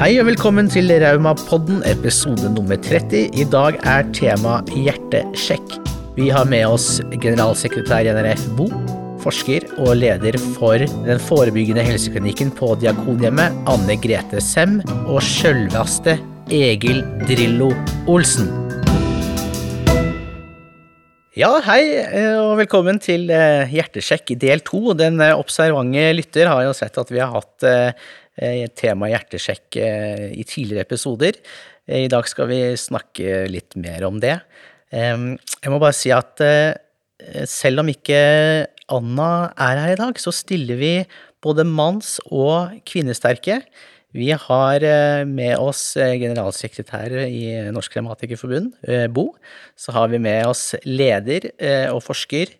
Hei og velkommen til Raumapodden, episode nummer 30. I dag er tema hjertesjekk. Vi har med oss generalsekretær NRF Bo, forsker og leder for den forebyggende helseklinikken på Diakonhjemmet, Anne Grete Sem, og sjølveste Egil Drillo Olsen. Ja, hei og velkommen til eh, Hjertesjekk del to. Den eh, observante lytter har jo sett at vi har hatt eh, tema hjertesjekk i tidligere episoder. I dag skal vi snakke litt mer om det. Jeg må bare si at selv om ikke Anna er her i dag, så stiller vi både manns- og kvinnesterke. Vi har med oss generalsekretær i Norsk Revmatikerforbund, Bo. Så har vi med oss leder og forsker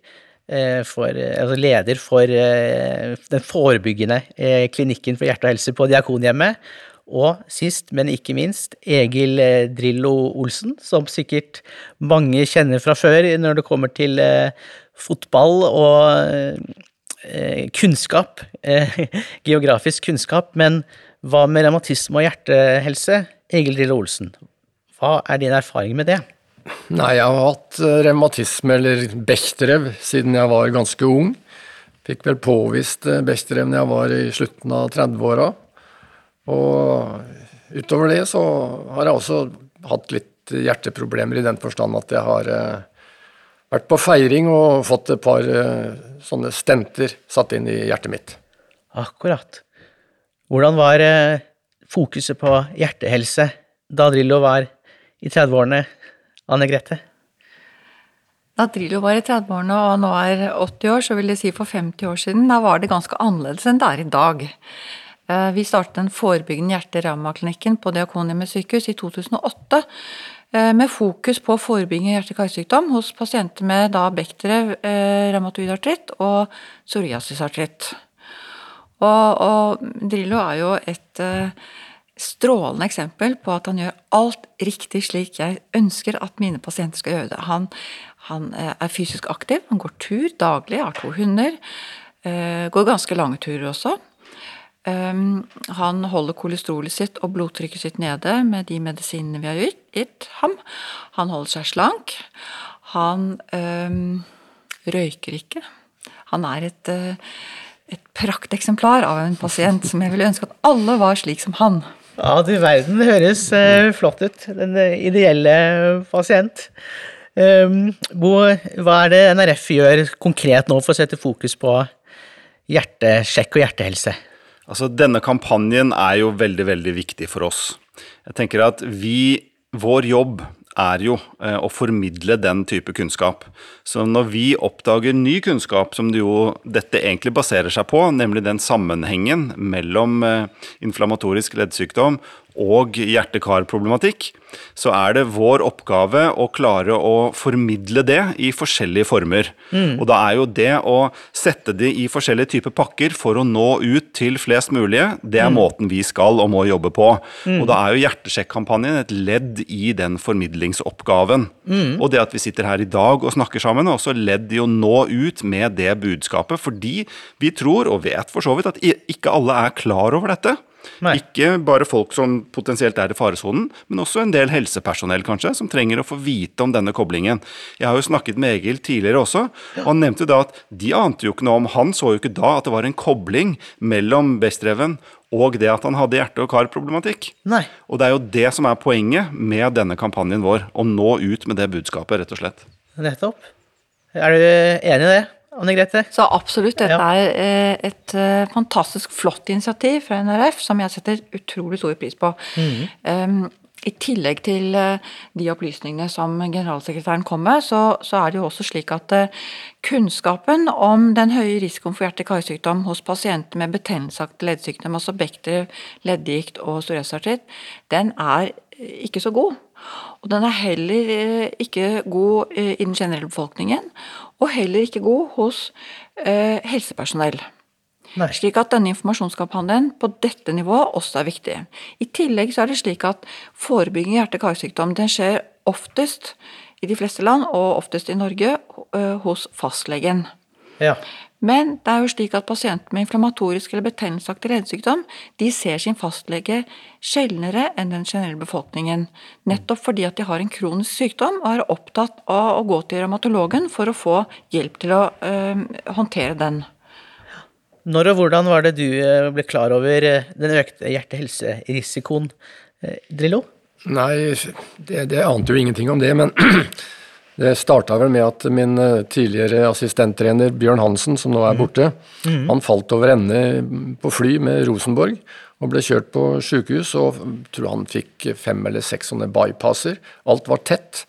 for, altså leder for den forebyggende klinikken for hjerte og helse på Diakonhjemmet. Og sist, men ikke minst, Egil Drillo Olsen, som sikkert mange kjenner fra før når det kommer til fotball og kunnskap, geografisk kunnskap. men hva med revmatisme og hjertehelse? Egil Drillo Olsen, hva er din erfaring med det? Nei, jeg har hatt revmatisme, eller bechterev, siden jeg var ganske ung. Fikk vel påvist bechterev når jeg var i slutten av 30-åra. Og utover det så har jeg også hatt litt hjerteproblemer i den forstand at jeg har vært på feiring og fått et par sånne stenter satt inn i hjertet mitt. Akkurat. Hvordan var fokuset på hjertehelse da Drillo var i 30-årene, Anne Grete? Da Drillo var i 30-årene og nå er 80 år, så vil det si for 50 år siden, da var det ganske annerledes enn det er i dag. Vi startet den forebyggende hjerte-revmaklinikken på Diakonhjemmet sykehus i 2008 med fokus på forebygging av hjerte-karsykdom hos pasienter med da bektere, revmatoid artritt og psoriasisartritt. Og, og, Drillo er jo et strålende eksempel på at han gjør alt riktig slik jeg ønsker at mine pasienter skal gjøre det. Han, han uh, er fysisk aktiv, han går tur daglig, har to hunder. Uh, går ganske lange turer også. Um, han holder kolesterolet sitt og blodtrykket sitt nede med de medisinene vi har gitt, ham. Han holder seg slank. Han øhm, røyker ikke. Han er et et prakteksemplar av en pasient som jeg ville ønske at alle var slik som han. Ja, du verden, det høres uh, flott ut. Den uh, ideelle pasient. Um, Bo, hva er det NRF gjør konkret nå for å sette fokus på hjertesjekk og hjertehelse? Altså, Denne kampanjen er jo veldig, veldig viktig for oss. Jeg tenker at vi, vår jobb er jo å formidle den type kunnskap. Så når vi oppdager ny kunnskap, som det jo dette egentlig baserer seg på, nemlig den sammenhengen mellom inflammatorisk leddsykdom og hjerte-kar-problematikk, så er det vår oppgave å klare å formidle det i forskjellige former. Mm. Og da er jo det å sette det i forskjellige typer pakker for å nå ut til flest mulige, det er mm. måten vi skal og må jobbe på. Mm. Og da er jo Hjertesjekk-kampanjen et ledd i den formidlingsoppgaven. Og det at vi sitter her i dag og snakker sammen, er også ledd i å nå ut med det budskapet, fordi vi tror, og vet for så vidt, at ikke alle er klar over dette. Nei. Ikke bare folk som potensielt er i faresonen, men også en del helsepersonell kanskje, som trenger å få vite om denne koblingen. Jeg har jo snakket med Egil tidligere også, og han nevnte da at de ante jo ikke noe om Han så jo ikke da at det var en kobling mellom Bestreven og det at han hadde hjerte- og karproblematikk. Nei. Og det er jo det som er poenget med denne kampanjen vår, å nå ut med det budskapet, rett og slett. Nettopp. Er du enig i det? Anne Grete? Så absolutt. Dette er et fantastisk flott initiativ fra NRF som jeg setter utrolig stor pris på. Mm. Um, i tillegg til de opplysningene som generalsekretæren kom med, så, så, er det jo også slik at kunnskapen om den høye risikoen for hjerte-karsykdom hos pasienter med betennelsesaktig leddsykdom, altså bekter, leddgikt og psoriasisartritt, den er ikke så god. Og den er heller ikke god i den generelle befolkningen, og heller ikke god hos eh, helsepersonell. Nei. Slik at denne informasjonskampanjen på dette nivået også er viktig. I tillegg så er det slik at forebygging av hjerte-karsykdom den skjer oftest i de fleste land, og oftest i Norge, hos fastlegen. Ja. Men det er jo slik at pasienter med inflammatorisk eller betennelsesaktig leddsykdom de ser sin fastlege sjeldnere enn den generelle befolkningen. Nettopp fordi at de har en kronisk sykdom og er opptatt av å gå til revmatologen for å få hjelp til å øh, håndtere den. Når og hvordan var det du eh, ble klar over eh, den økte hjerte-helse-risikoen, Drillo? Nei, det, det ante jo ingenting om det, men Det starta vel med at min eh, tidligere assistenttrener Bjørn Hansen, som nå er mhm. borte, mm. han falt over ende på fly med Rosenborg og ble kjørt på sykehus. og tror han fikk fem eller seks sånne bypasser. Alt var tett.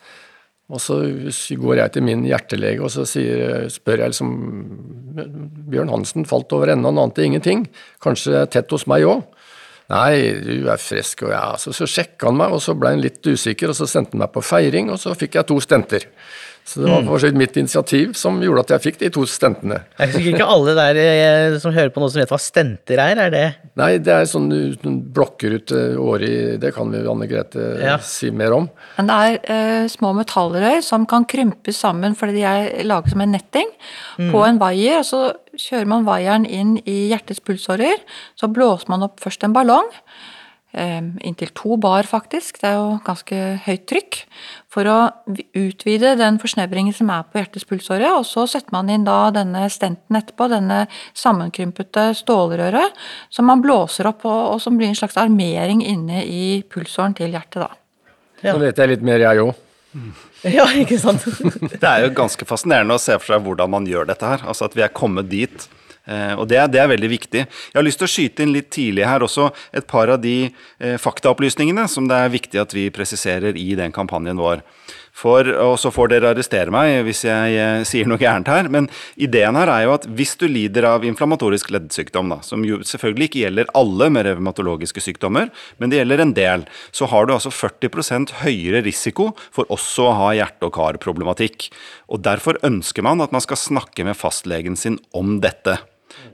Og så går jeg til min hjertelege og så sier, spør jeg liksom Bjørn Hansen falt over ende, han ante ingenting. Kanskje tett hos meg òg? Nei, du er frisk, og ja. Så, så sjekka han meg, og så ble han litt usikker, og så sendte han meg på feiring, og så fikk jeg to stenter. Så det var mm. for mitt initiativ som gjorde at jeg fikk de to stentene. Det er sikkert ikke alle der eh, som hører på noe som vet hva stenter er, er det? Nei, det er sånn du blokker ut eh, året i Det kan vi Anne Grete ja. si mer om. Men det er uh, små metallrør som kan krympes sammen fordi de er laget som en netting mm. på en vaier. og så kjører man vaieren inn i hjertets pulsårer. Så blåser man opp først en ballong inntil to bar, faktisk. Det er jo ganske høyt trykk. For å utvide den forsnevringen som er på hjertets pulsåre. Og så setter man inn da denne stenten etterpå, denne sammenkrympete stålrøret, som man blåser opp, og, som blir en slags armering inne i pulsåren til hjertet, da. Ja. Nå vet jeg litt mer, jeg òg. Ja, ikke sant? det er jo ganske fascinerende å se for seg hvordan man gjør dette her. Altså at vi er kommet dit og det, det, er veldig viktig. Jeg har lyst til å skyte inn litt tidlig her også et par av de eh, faktaopplysningene som det er viktig at vi presiserer i den kampanjen vår. For, og så får dere arrestere meg hvis jeg eh, sier noe gærent her, men ideen her er jo at hvis du lider av inflammatorisk leddsykdom, da, som jo selvfølgelig ikke gjelder alle med revmatologiske sykdommer, men det gjelder en del, så har du altså 40 høyere risiko for også å ha hjerte- og karproblematikk. Og Derfor ønsker man at man skal snakke med fastlegen sin om dette.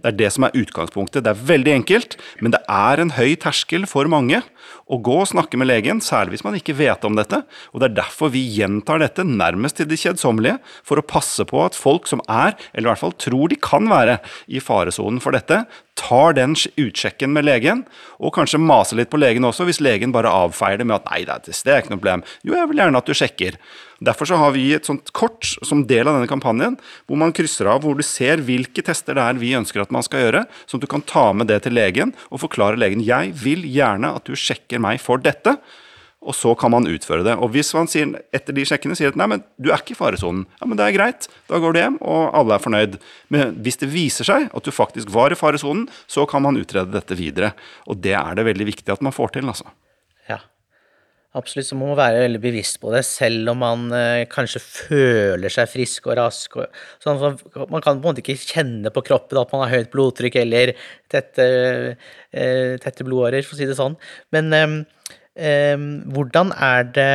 Det er det som er utgangspunktet. Det er veldig enkelt, men det er en høy terskel for mange å gå og snakke med legen, særlig hvis man ikke vet om dette. Og det er derfor vi gjentar dette nærmest til det kjedsommelige, for å passe på at folk som er, eller i hvert fall tror de kan være, i faresonen for dette, tar den utsjekken med legen, og kanskje maser litt på legen også, hvis legen bare avfeier det med at nei, det er ikke noe problem. Jo, jeg vil gjerne at du sjekker. Derfor så har vi et sånt kort som del av denne kampanjen, hvor man krysser av hvor du ser hvilke tester det er vi ønsker at man skal gjøre, sånn at du kan ta med det til legen og forklare legen jeg vil gjerne at du sjekker meg for dette. Og så kan man utføre det. Og hvis man sier, etter de sjekkene sier at nei, men du er ikke i faresonen, ja, men det er greit, da går du hjem, og alle er fornøyd. Men hvis det viser seg at du faktisk var i faresonen, så kan man utrede dette videre. Og det er det veldig viktig at man får til, altså. Absolutt, så må man være veldig bevisst på det, selv om man eh, kanskje føler seg frisk og rask. Og, sånn, man kan på en måte ikke kjenne på kroppen at man har høyt blodtrykk eller tette, eh, tette blodårer, for å si det sånn. Men eh, hvordan er det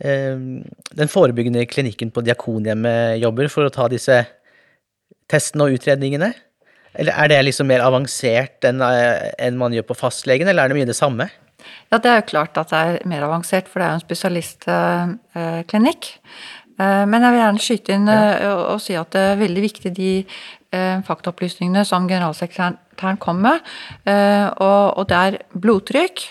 den forebyggende klinikken på Diakonhjemmet jobber for å ta disse testene og utredningene? Eller er det liksom mer avansert enn, eh, enn man gjør på fastlegen, eller er det mye det samme? Ja, det er jo klart at det er mer avansert, for det er jo en spesialistklinikk. Eh, men jeg vil gjerne skyte inn ja. og, si at det er veldig viktig de faktaopplysningene som generalsekretæren kom med. Og, det er blodtrykk,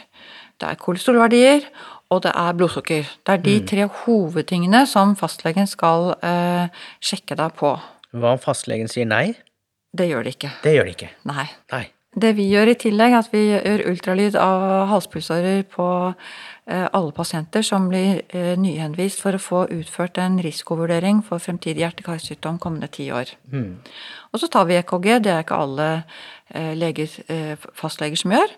det er kolesterolverdier, og det er blodsukker. Det er de mm. tre hovedtingene som fastlegen skal eh, sjekke deg på. Hva om fastlegen sier nei? Det gjør de ikke. Det gjør de ikke. Nei. nei. Det vi gjør i tillegg, er at vi gjør ultralyd av halspulsårer på eh, alle pasienter som blir eh, nyhenvist for å få utført en risikovurdering for fremtidig hjerte-karsykdom kommende ti år. Mm. Og så tar vi EKG, det er ikke alle eh, leger, fastleger som gjør.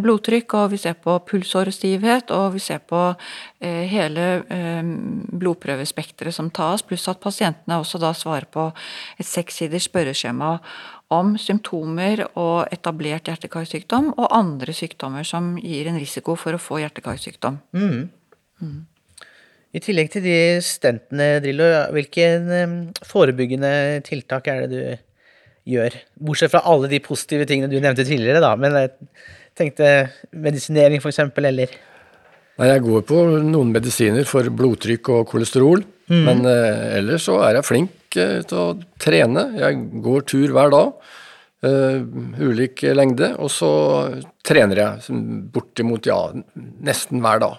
Blodtrykk, og vi ser på pulsårestivhet, og vi ser på hele blodprøvespekteret som tas, pluss at pasientene også da svarer på et sekssiders spørreskjema om symptomer og etablert hjerte-karsykdom og andre sykdommer som gir en risiko for å få hjerte-karsykdom. Mm. Mm. I tillegg til de stentene, Drillo, hvilke forebyggende tiltak er det du gjør? Bortsett fra alle de positive tingene du nevnte tidligere, da. Men jeg tenkte medisinering, f.eks., eller? Nei, jeg går på noen medisiner for blodtrykk og kolesterol. Mm. Men eh, ellers så er jeg flink ikke til å trene. Jeg går tur hver dag. Uh, ulik lengde. Og så trener jeg bortimot ja, nesten hver dag.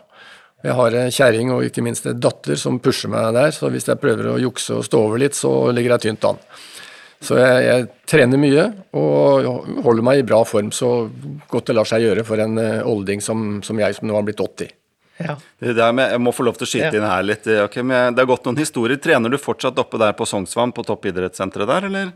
Jeg har en kjerring og ikke minst en datter som pusher meg der, så hvis jeg prøver å jukse og stå over litt, så ligger jeg tynt an. Så jeg, jeg, trener mye og holder meg i bra form så godt det lar seg gjøre for en uh, olding som, som jeg, som nå har blitt 80. Ja. Det der med, jeg må få lov til å skyte ja. inn her litt. Okay, det har gått noen historier. Trener du fortsatt oppe der på Sognsvann, på toppidrettssenteret der, eller?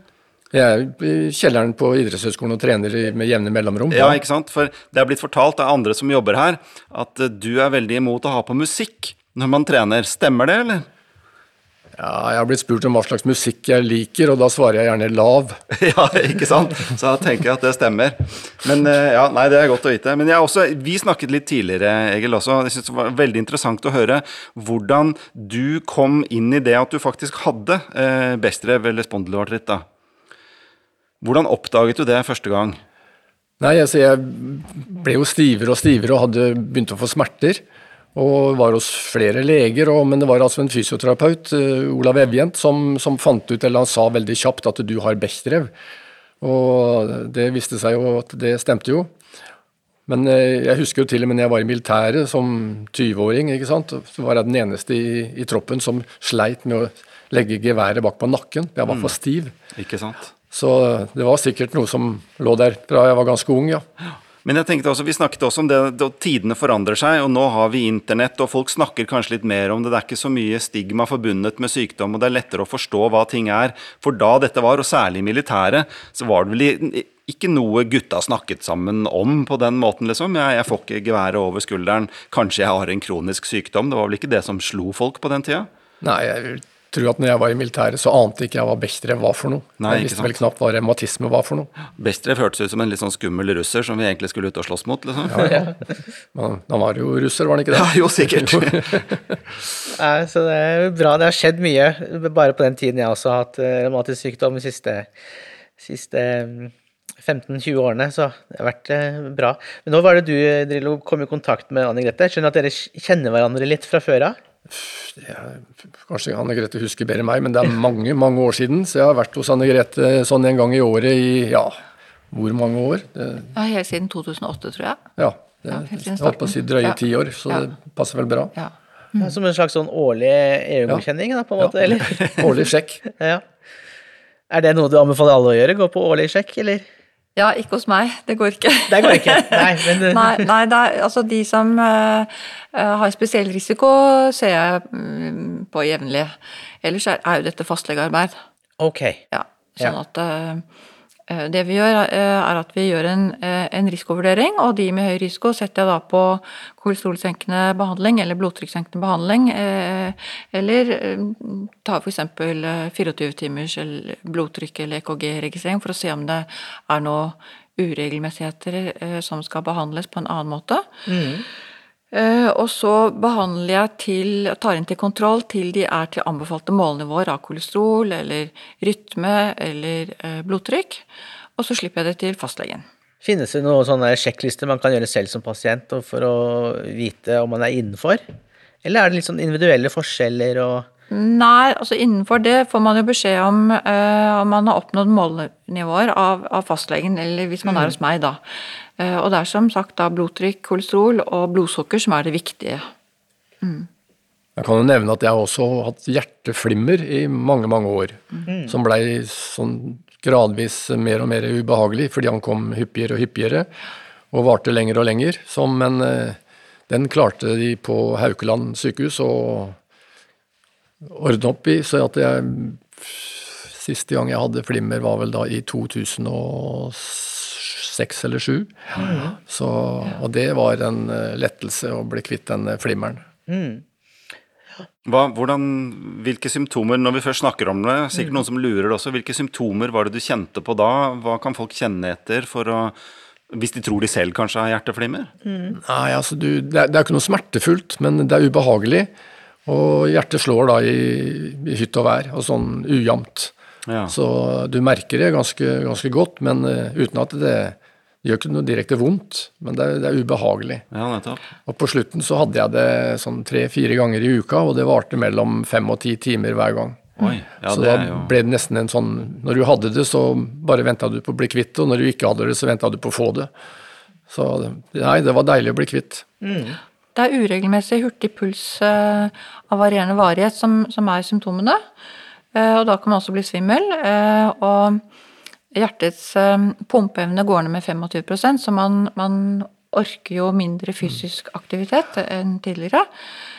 Jeg er i kjelleren på idrettshøyskolen og trener med jevne mellomrom. Ja, ikke sant. For det er blitt fortalt av andre som jobber her, at eh, du er veldig imot å ha på musikk når man trener. Stemmer det, eller? Ja, jeg har blitt spurt om hva slags musikk jeg liker, og da svarer jeg gjerne lav. ja, ikke sant. Så da tenker jeg at det stemmer. Men eh, ja, nei, det er godt å vite. Men jeg også, vi snakket litt tidligere, Egil, også. Jeg synes det var veldig interessant å høre hvordan du kom inn i det at du faktisk hadde eh, Bestrev eller spondylartritt. da. Hvordan oppdaget du det første gang? Nei, altså Jeg ble jo stivere og stivere og hadde begynt å få smerter og var hos flere leger, og, men det var altså en fysioterapeut, uh, Olav Evjent, som, som, fant ut, eller han sa veldig kjapt, at du har Bechdrev. Og det viste seg jo at det stemte jo. Men uh, jeg husker jo til og med når jeg var i militæret som 20-åring, ikke sant, så var jeg den eneste i, i, troppen som sleit med å legge geværet bak på nakken. Jeg var for mm. stiv. Ikke sant? Så det var sikkert noe som lå der fra jeg var ganske ung, ja. Men jeg tenkte også, vi snakket også om det at tidene forandrer seg, og nå har vi internett, og folk snakker kanskje litt mer om det. Det er ikke så mye stigma forbundet med sykdom, og det er lettere å forstå hva ting er. For da dette var, og særlig i militæret, så var det vel ikke noe gutta snakket sammen om på den måten, liksom. Jeg, jeg får ikke geværet over skulderen. Kanskje jeg har en kronisk sykdom. Det var vel ikke det som slo folk på den tida? Nei, jeg tror at når jeg var i militæret, så ante ikke jeg hva Bechdrev var for noe. Nei, jeg visste vel knapt hva revmatisme var for noe. Bechdrev hørtes ut som en litt sånn skummel russer som vi egentlig skulle ut og slåss mot, liksom. Ja, ja. Men han var jo russer, var han ikke det? Ja, jo, sikkert. Nei, så det er bra. Det har skjedd mye bare på den tiden jeg også har hatt eh, revmatisk sykdom de siste, siste 15-20 mm, årene, så det har vært eh, bra. Men nå var det du, Drillo, kom i kontakt med Anne Grete. Jeg skjønner at dere kjenner hverandre litt fra før av? Er, Kanskje Anne Grete husker bedre enn meg, men det er mange mange år siden. Så jeg har vært hos Anne Grete sånn en gang i året i ja, hvor mange år? Det, ja, Helt siden 2008, tror jeg. Ja, det, ja jeg holdt på å si drøye ti år, så ja. det passer vel bra. Ja. Mm. Som en slags sånn årlig EU-godkjenning, da, på en måte? eller? årlig sjekk. ja. Er det noe du anbefaler alle å gjøre? Gå på årlig sjekk, eller? Ja, ikke hos meg. Det går ikke. Det går ikke, Nei, men... nei, nei er, altså de som uh, har spesiell risiko, ser jeg um, på jevnlig. Ellers er, er, jo dette fastlegearbeid. Ok. Ja, sånn ja. at uh, det vi gjør, eh, er at vi gjør en, eh, en, risikovurdering, og de med høy risiko setter jeg da på kolesterolsenkende behandling eller blodtrykkssenkende behandling, eller tar f.eks. 24 timers blodtrykk eller EKG-registrering for å se om det er noe uregelmessigheter som skal behandles på en annen måte. Mm. Eh, og så behandler jeg til, tar inn til kontroll til de er til anbefalte målnivåer av kolesterol eller rytme eller eh, blodtrykk. Og så slipper jeg det til fastlegen. Finnes det noen sånne sjekklister man kan gjøre selv som pasient for å vite om man er innenfor? Eller er det litt sånn individuelle forskjeller og Nei, altså innenfor det får man jo beskjed om eh, om man har oppnådd målnivåer av, av fastlegen, eller hvis man mm. er hos meg, da. Uh, og det er som sagt da blodtrykk, kolesterol og blodsukker som er det viktige. Mm. Jeg kan jo nevne at jeg også har hatt hjerteflimmer i mange, mange år. Mm. Som blei sånn gradvis mer og mer ubehagelig fordi han kom hyppigere og hyppigere. Og varte lenger og lenger. Så, men uh, den klarte de på Haukeland sykehus. å ordne opp i. Så at jeg Siste gang jeg hadde flimmer, var vel da i 2006 eller sju. Mm. Så, og det var en eh, lettelse å bli kvitt den eh, flimmeren. Mm. Hva, hvordan, hvilke symptomer, når vi først snakker om det, sikkert mm. noen som lurer det også, hvilke symptomer var det du kjente på da? Hva kan folk kjenne etter for å hvis de tror de selv kanskje har hjerteflimmer? Mm. Nei, altså du, det, er, det er ikke noe smertefullt, men det er ubehagelig. Og hjertet slår da i, i hytt og vær, og sånn ujevnt. Ja. Så du merker det ganske, ganske godt, men uh, uten at det, det gjør ikke noe direkte vondt, men det er, det er ubehagelig. Ja, nettopp. Og på slutten så hadde jeg det sånn tre-fire ganger i uka, og det varte mellom fem og ti timer hver gang. Oi, ja, så det da er jo ble det nesten en sånn Når du hadde det, så bare venta du på å bli kvitt det, og når du ikke hadde det, så venta du på å få det. Så nei, det var deilig å bli kvitt. Det er uregelmessig hurtig puls eh, av varierende varighet som, som er symptomene. Eh, og da kan man også bli svimmel. Eh, og hjertets eh, pumpeevne går ned med 25% så man, man orker jo mindre fysisk aktivitet enn tidligere.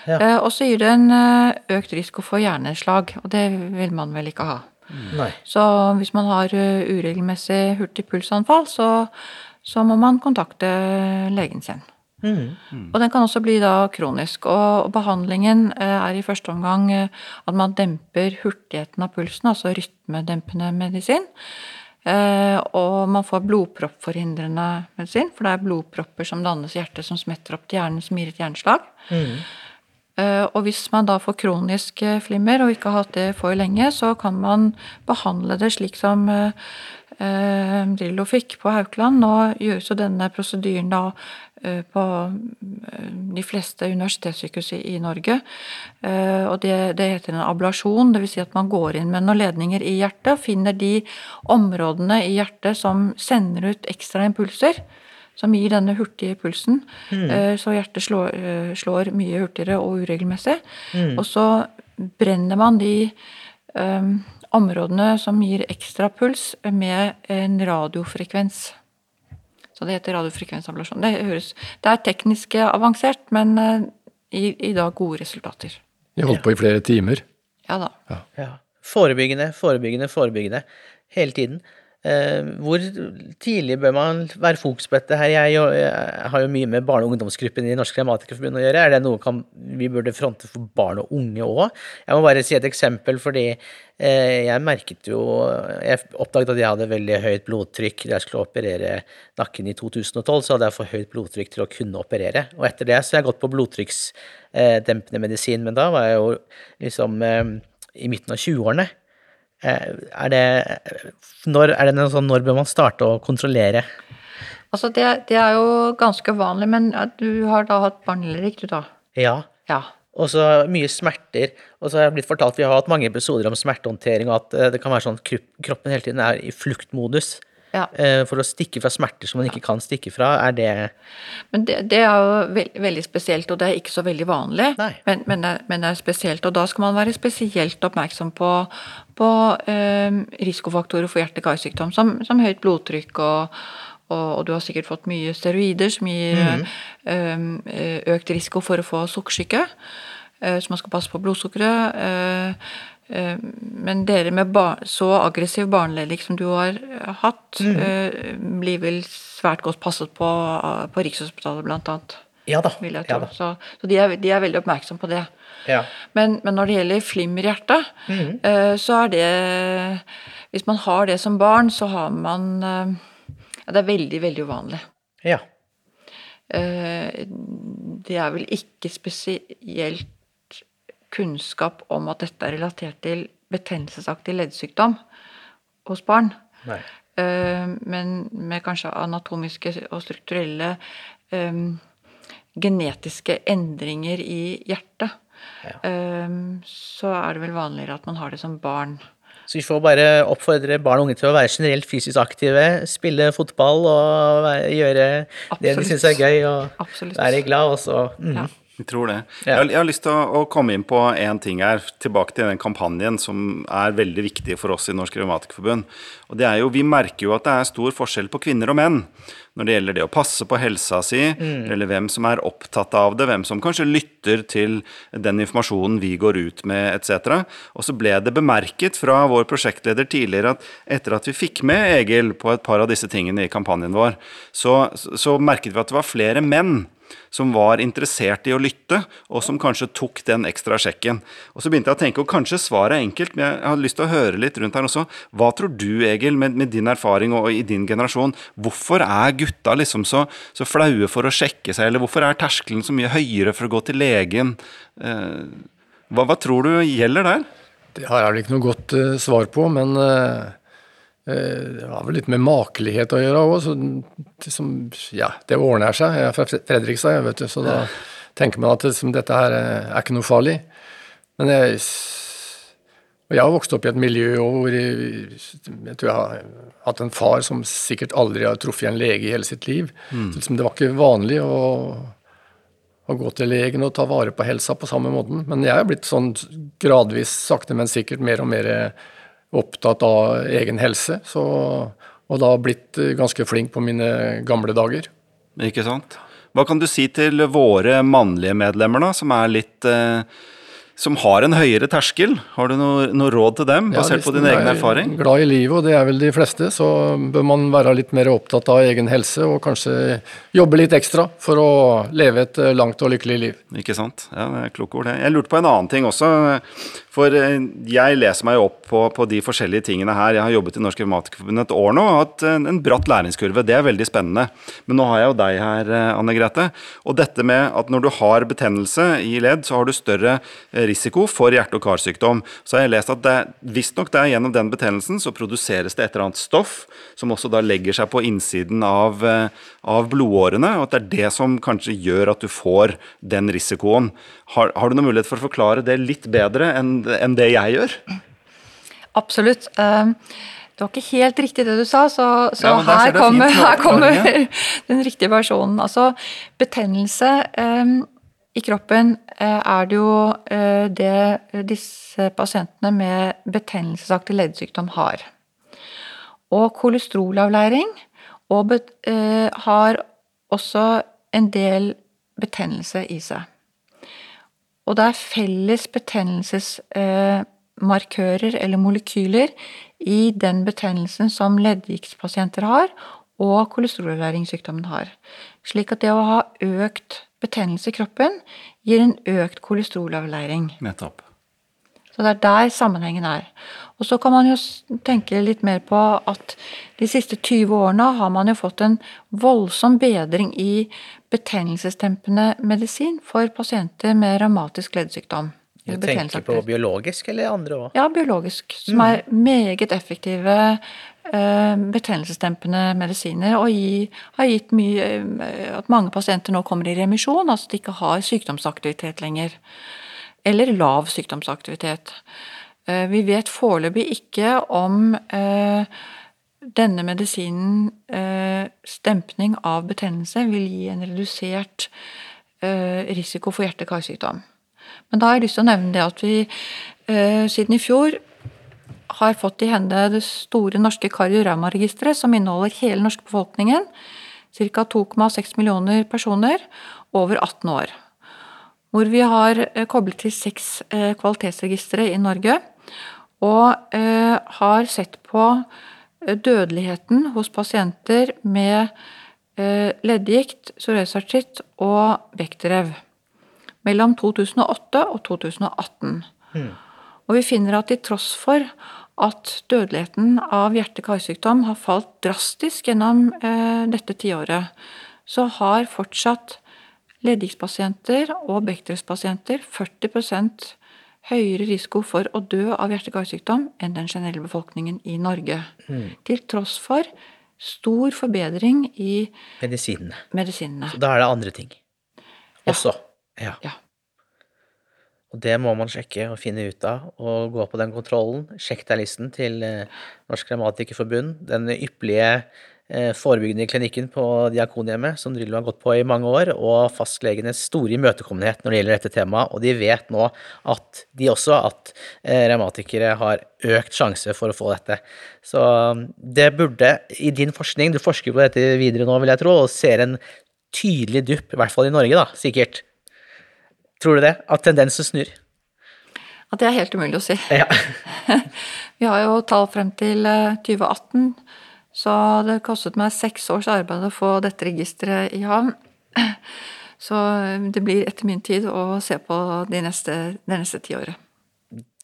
Ja. Og så gir det en økt risiko for hjerneslag, og det vil man vel ikke ha. Nei. Så hvis man har uregelmessig hurtig pulsanfall, så, så må man kontakte legen sin. Mm. Og den kan også bli da kronisk. Og behandlingen eh, er i første omgang eh, at man demper hurtigheten av pulsen, altså rytmedempende medisin. Eh, Og man får blodproppforhindrende medisin, for det er blodpropper som dannes i hjertet som smetter opp til hjernen, som gir et hjerneslag. Mm. Og hvis man da får kronisk flimmer og ikke har hatt det for lenge, så kan man behandle det slik som Drillo fikk på Haukeland. Nå gjøres jo denne prosedyren da på eh, de fleste universitetssykehus i, Norge. Eh, Og det, det heter en ablasjon, dvs. Si at man går inn med noen ledninger i hjertet og finner de områdene i hjertet som sender ut ekstra impulser som gir denne hurtige pulsen. Mm. Så hjertet slår, eh, slår mye hurtigere og uregelmessig. Og så brenner man de um, områdene som gir ekstra puls, med en radiofrekvens. Så det heter radiofrekvensablasjon. Det, høres, det er teknisk avansert, men eh, i, i dag gode resultater. Vi holdt på i flere timer. Ja da. Ja. Forebyggende, forebyggende, forebyggende. Hele tiden. Eh, hvor tidlig bør man være fokus på dette her? Jeg, jo- jeg har jo mye med barne- og ungdomsgruppen i Norsk Revmatikerforbund å gjøre. Er det noe kan, vi burde fronte for barn og unge òg? Jeg må bare si et eksempel, fordi eh, jeg merket jo Jeg oppdaget at jeg hadde veldig høyt blodtrykk da jeg skulle operere nakken i 2012. Så hadde jeg for høyt blodtrykk til å kunne operere. Og etter det så har jeg gått på blodtrykksdempende medisin, men da var jeg jo liksom eh, i midten av 20-årene. Eh, Er det, når, er det noe sånn, når bør man starte å kontrollere? Altså det, det er jo ganske vanlig, men du har da hatt barnelerik, du da? Ja. Ja. Og så mye smerter. Og så har jeg blitt fortalt, vi har hatt mange episoder om smertehåndtering, og at eh, det kan være sånn at kroppen hele tiden er i fluktmodus. Ja. eh, For å stikke fra smerter som man ikke kan stikke fra. Er det Men det, det er jo veld, veldig spesielt, og det er ikke så veldig vanlig. Men, men, det, men det er spesielt, og da skal man være spesielt oppmerksom på, på eh, risikofaktorer for hjerte-karsykdom, som, som høyt blodtrykk og, og, og du har sikkert fått mye steroider som gir mm. eh, økt risiko for å få sukkersyke. eh, Så man skal passe på blodsukkeret. Eh, eh, Men dere med så aggressiv barneledik som du har eh, hatt, mm. blir vel svært godt passet på eh, på Rikshospitalet, blant annet. Ja da. Ja, da. så så de, er, de er veldig oppmerksomme på det. Ja. Men, men når det gjelder flimmer mm. eh, så er det Hvis man har det som barn, så har man eh, ja, Det er veldig, veldig uvanlig. ja. Eh, Det er vel ikke spesielt kunnskap om at dette er relatert til betennelsesaktig leddsykdom hos barn. Nei. Eh, Men med kanskje anatomiske og strukturelle um, genetiske endringer i hjertet, eh, så er det vel vanligere at man har det som barn. Så vi får bare oppfordre barn og unge til å være generelt fysisk aktive, spille fotball og gjøre det de Absolutt. syns er gøy, og Absolutt. være glad, og så mm. Ja. Vi tror det. Ja. Jeg, har, lyst til å, komme inn på én ting her, tilbake til den kampanjen som er veldig viktig for oss i Norsk Revmatikerforbund. Og det er jo, Vi merker jo at det er stor forskjell på kvinner og menn når det gjelder det å passe på helsa si, eller hvem som er opptatt av det, hvem som kanskje lytter til den informasjonen vi går ut med, etc. Og så ble det bemerket fra vår prosjektleder tidligere at etter at vi fikk med Egil på et par av disse tingene i kampanjen vår, så, så merket vi at det var flere menn som var interessert i å lytte, og som kanskje tok den ekstra sjekken. Og så begynte jeg å tenke, og kanskje svaret er enkelt, men jeg har lyst til å høre litt rundt her også. Hva tror du, Egil, med, med din erfaring og i din generasjon, hvorfor er gutta liksom så, så flaue for å sjekke seg, eller hvorfor er terskelen så mye høyere for å gå til legen? Eh, hva, hva tror du gjelder der? Det har jeg vel ikke noe godt uh, svar på, men eh, det har vel litt med makelighet å gjøre òg. Ja, det ordner seg. Jeg er fra Fredrikstad, vet du, så da tenker man at liksom, dette her eh, er ikke noe farlig. Men jeg, jeg har vokst opp i et miljø hvor jeg, jeg tror jeg har hatt en far som sikkert aldri har truffet en lege i hele sitt liv. Mm. Så liksom, det var ikke vanlig å, å, gå til legen og ta vare på helsa på samme måten. Men jeg er blitt sånn gradvis, sakte, men sikkert mer og mer opptatt av egen helse. Så, og da blitt ganske flink på mine gamle dager. Ikke sant. Hva kan du si til våre mannlige medlemmer, da, som er litt eh som har en høyere terskel. Har du noe, noe råd til dem, basert ja, på din egen erfaring? Glad i livet, og det er vel de fleste, så bør man være litt mer opptatt av egen helse og kanskje jobbe litt ekstra for å leve et langt og lykkelig liv. Ikke sant. Ja, det er kloke ord, det. Jeg lurte på en annen ting også. For eh, jeg leser meg opp på, på, de forskjellige tingene her. Jeg har jobbet i Norsk Revmatikerforbund et år nå og hatt en, en, bratt læringskurve. Det er veldig spennende. Men nå har jeg jo deg her, eh, Anne Grete. Og dette med at når du har betennelse i ledd, så har du større eh, risiko for hjerte- og karsykdom. Så har jeg lest at det, visstnok det er gjennom den betennelsen så produseres det et eller annet stoff som også da legger seg på innsiden av, av blodårene, og at det er det som kanskje gjør at du får den risikoen. Har, har, du noen mulighet for å forklare det litt bedre enn, enn det jeg gjør? Absolutt. Um, det var ikke helt riktig det du sa, så, så ja, her, kommer, her, kommer, den riktige versjonen. Altså, betennelse um, i kroppen uh, er det jo uh, det disse pasientene med betennelsesaktig leddsykdom har. Og kolesterolavleiring og uh, har også en del betennelse i seg. Og det er felles betennelsesmarkører eh, eller molekyler i den betennelsen som leddgiktpasienter har, og kolesterolavlæringssykdommen har. Slik at det å ha økt betennelse i kroppen gir en økt kolesterolavleiring. Nettopp. Så det er der sammenhengen er. Og så kan man jo tenke litt mer på at de siste 20 årene har man jo fått en voldsom bedring i betennelsestempende medisin for pasienter med revmatisk leddsykdom. Du tenker på biologisk eller andre òg? Ja, biologisk. Som er meget effektive betennelsesdempende medisiner. Og gi, har gitt mye eh, At mange pasienter nå kommer i remisjon, altså de ikke har sykdomsaktivitet lenger. Eller lav sykdomsaktivitet. Eh, vi vet foreløpig ikke om denne medisinen, eh, stempning av betennelse, vil gi en redusert eh, risiko for hjerte-karsykdom. Men da har jeg lyst til å nevne det at vi eh, siden i fjor har fått i hende det store norske Kardiorauma-registeret, som inneholder hele norske befolkningen, ca. 2,6 millioner personer over 18 år. Hvor vi har koblet til seks kvalitetsregistre i Norge, og har sett på dødeligheten hos pasienter med eh, leddgikt, psoriasisartritt og vektrev mellom 2008 og 2018. Mm. Og vi finner at til tross for at dødeligheten av hjerte-karsykdom har falt drastisk gjennom eh, dette tiåret, så har fortsatt leddgiktspasienter og Bechdrevs-pasienter 40% høyere risiko for å dø av hjerte-karsykdom enn den generelle befolkningen i Norge. Mm. Til tross for stor forbedring i medisinene. medisinene. Så da er det andre ting også. Ja. ja. Og det må man sjekke og finne ut av, og gå på den kontrollen. Sjekk deg listen til eh, Norsk Grammatikerforbund. Den ypperlige Eh, forebyggende klinikken på Diakonhjemmet, som Drillo har gått på i mange år, og fastlegenes store imøtekommenhet når det gjelder dette temaet. Og de vet nå at de også at eh, revmatikere har økt sjanse for å få dette. Så um, det burde, i din forskning, du forsker på dette videre nå, vil jeg tro, og ser en tydelig dupp, i hvert fall i Norge, da, sikkert. Tror du det? At tendensen snur? At det er helt umulig å si. Ja. Vi har jo tall frem til 2018 eh, så det kostet meg seks års arbeid å få dette registeret i havn. Så det blir etter min tid å se på de neste, de neste tiåret.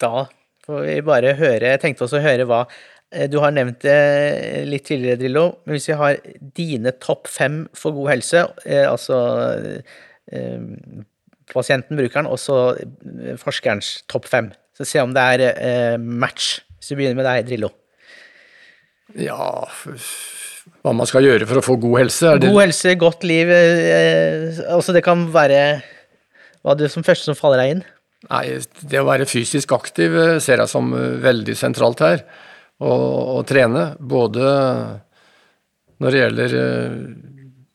Da får vi bare høre Jeg tenkte også å høre hva eh, Du har nevnt det litt tidligere, Drillo, men hvis vi har dine topp fem for god helse, eh, altså eh, pasienten, brukeren, og så forskerens topp fem, så se om det er match. Hvis vi begynner med deg, Drillo. Ja Hva man skal gjøre for å få god helse? god helse, godt liv eh, Altså, det kan være Hva er det som første som faller deg inn? Nei, det å være fysisk aktiv eh, ser jeg som eh, veldig sentralt her. Å trene. Både når det gjelder eh,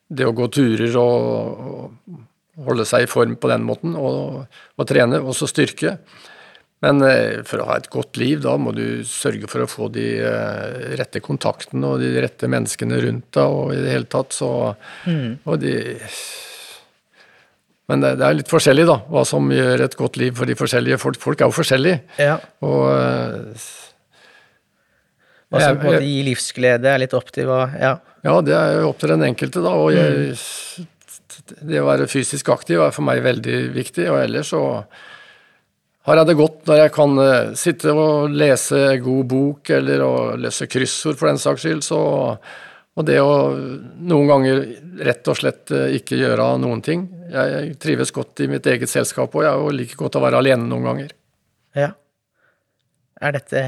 det å gå turer og, og holde seg i form på den måten, og, og trene, også styrke. Men for å ha et godt liv, da må du sørge for å få de rette kontaktene og de rette menneskene rundt deg, og i det hele tatt så mm. Og de men det, det, er litt forskjellig, da, hva som gjør et godt liv for de forskjellige folk. Folk er jo forskjellige. Ja. Og Hva som på en måte gir livsglede, er litt opp til hva Ja, ja det er jo opp til den enkelte, da. Og jeg, mm. Det å være fysisk aktiv er for meg veldig viktig. Og ellers så har jeg det godt når jeg kan uh, sitte og lese god bok, eller å løse kryssord for den saks skyld. så og det å noen ganger rett og slett eh, ikke gjøre noen ting. Jeg trives godt i mitt eget selskap, og jeg liker godt å være alene noen ganger. Ja. Er dette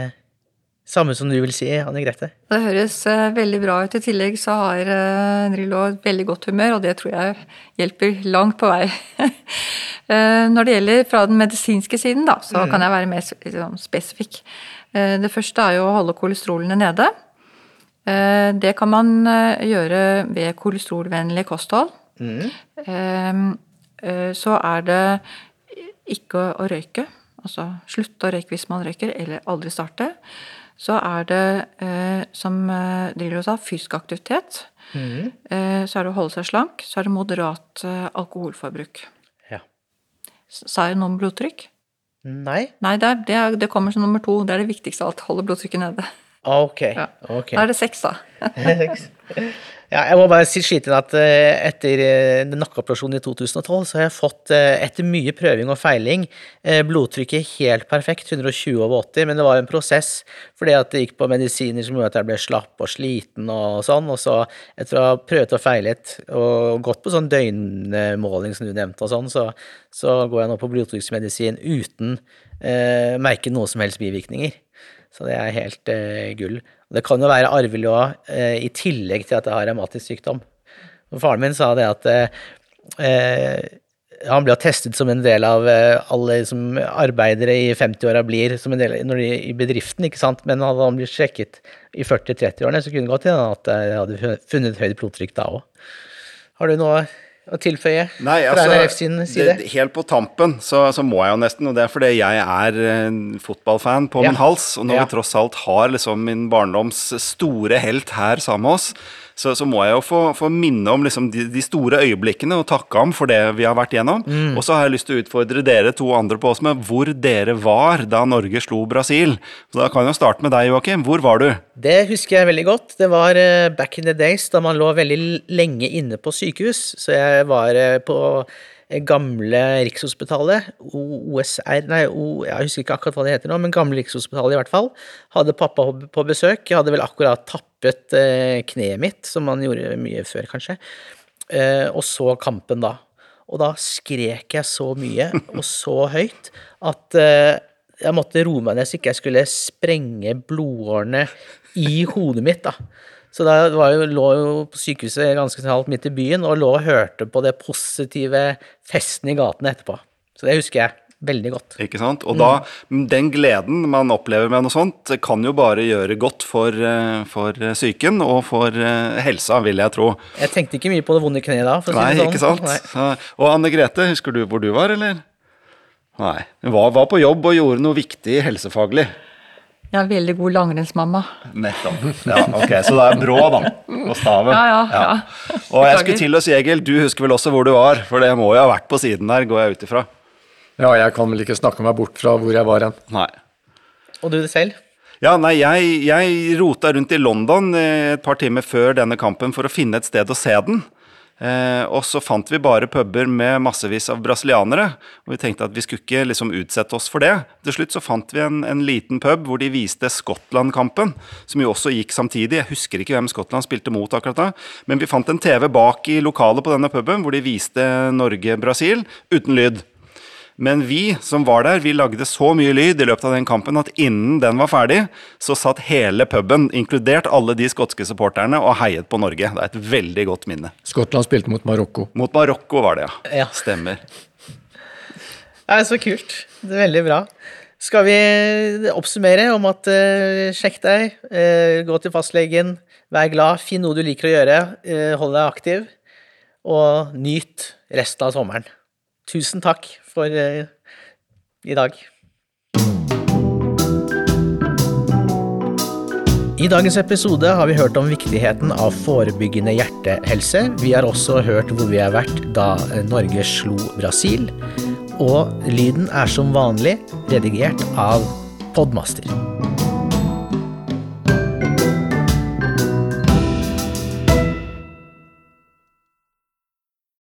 samme som du vil si, Anne Grete? Det høres uh, veldig bra ut. I tillegg så har uh, Drillo et veldig godt humør, og det tror jeg hjelper langt på vei. uh, når det gjelder fra den medisinske siden, da, så mm. kan jeg være mer liksom, spesifikk. Det første er jo å holde kolesterolene nede. Eh, det kan man eh, gjøre ved kolesterolvennlig kosthold. Mm. Eh, så er det ikke å røyke, altså slutte å røyke hvis man røyker, eller aldri starte. Så er det, som Drillo sa, fysisk aktivitet. Mm. Så er det å holde seg slank. Så er det moderat alkoholforbruk. Ja. Sa jeg noe om blodtrykk? Nei. Nei, det, er, det, kommer som nummer to. Det er det viktigste av alt. Holde blodtrykket nede. Ok. Ja. okay. Da er det seks, da. ja, jeg må bare si skyte inn at uh, etter uh, nakkeoperasjonen i 2012, så har jeg fått, uh, etter mye prøving og feiling, blodtrykket helt perfekt, 120 over 80, men det var en prosess fordi at det gikk på medisiner som gjorde at jeg ble slapp og sliten og sånn, og så etter å ha prøvd og feilet og gått på sånn døgnmåling som du nevnte og sånn, så, så går jeg nå på blodtrykksmedisin uten merke noe som helst bivirkninger. Så det er helt eh, gull. Det kan jo være arvelig òg, eh, i tillegg til at jeg har revmatisk sykdom. Faren min sa det at eh, eh han ble testet som en del av eh, alle som arbeidere i 50-åra blir som en del de, i bedriften, ikke sant. Men hadde han blitt sjekket i 40-30-årene, så kunne det gått hende at jeg hadde funnet høyt blodtrykk da òg. Har du noe å tilføye Nei, altså, fra NRF sin side? Det, helt på tampen så, så, må jeg jo nesten, og det er fordi jeg er en fotballfan på ja. min hals. Og når ja. vi tross alt har liksom min barndoms store helt her sammen med oss, så, så, må jeg jo få, få minne om liksom de, de, store øyeblikkene og takke ham for det vi har vært igjennom. Mm. Og så har jeg lyst til å utfordre dere to andre på oss med hvor dere var da Norge slo Brasil. Så Da kan jeg starte med deg, Joakim. Hvor var du? Det husker jeg veldig godt. Det var uh, back in the days da man lå veldig lenge inne på sykehus. Så jeg var uh, på gamle Rikshospitalet, OSR Nei, o, jeg husker ikke akkurat hva det heter nå, men gamle Rikshospitalet i hvert fall. Hadde pappa på besøk. Jeg hadde vel akkurat tappet eh, kneet mitt, som man gjorde mye før, kanskje. Eh, og så kampen da. Og da skrek jeg så mye og så høyt at eh, jeg måtte roe meg ned så ikke jeg skulle sprenge blodårene i hodet mitt. da. Så da jo, lå jo på sykehuset ganske snart midt i byen og lå og hørte på det positive festen i gatene etterpå. Så det husker jeg veldig godt. Ikke sant. Og mm. da, den gleden man opplever med noe sånt, kan jo bare gjøre godt for, eh, for psyken og for eh, helsa, vil jeg tro. Jeg tenkte ikke mye på det vonde kneet da. for å Nei, si det sånn. ikke sant. Nei. Og Anne Grete, husker du hvor du var, eller? Nei. Hun var, var på jobb og gjorde noe viktig helsefaglig. Jeg er veldig god langrennsmamma. Nettopp. Ja, ok, Så det er brå, da. På staven. Ja, ja, ja. Og jeg skulle til å si, Egil, du husker vel også hvor du var? For det må jo ha vært på siden der, går jeg ut ifra. Ja, jeg kan vel ikke snakke meg bort fra hvor jeg var hen. Nei. Og du det selv? Ja, nei, jeg, jeg rota rundt i London et par timer før denne kampen for å finne et sted å se den. Eh, og så fant vi bare puber med massevis av brasilianere. Og vi tenkte at vi skulle ikke liksom utsette oss for det. Til slutt så fant vi en, en liten pub hvor de viste Skottland-kampen, som jo også gikk samtidig. Jeg husker ikke hvem Skottland spilte mot akkurat da, men vi fant en TV bak i lokalet på denne puben hvor de viste Norge-Brasil uten lyd. Men vi som var der, vi lagde så mye lyd i løpet av den kampen at innen den var ferdig, så satt hele puben, inkludert alle de skotske supporterne, og heiet på Norge. Det er et veldig godt minne. Skottland spilte mot Marokko. Mot Marokko var det, ja. ja. Stemmer. er så kult. Det er veldig bra. Skal vi oppsummere om at uh, sjekk deg, uh, gå til fastlegen, vær glad, finn noe du liker å gjøre, uh, hold deg aktiv, og nyt resten av sommeren. Tusen takk for i dag. I dagens episode har vi hørt om viktigheten av forebyggende hjertehelse. Vi har også hørt hvor vi har vært da Norge slo Brasil. Og lyden er som vanlig redigert av Podmaster.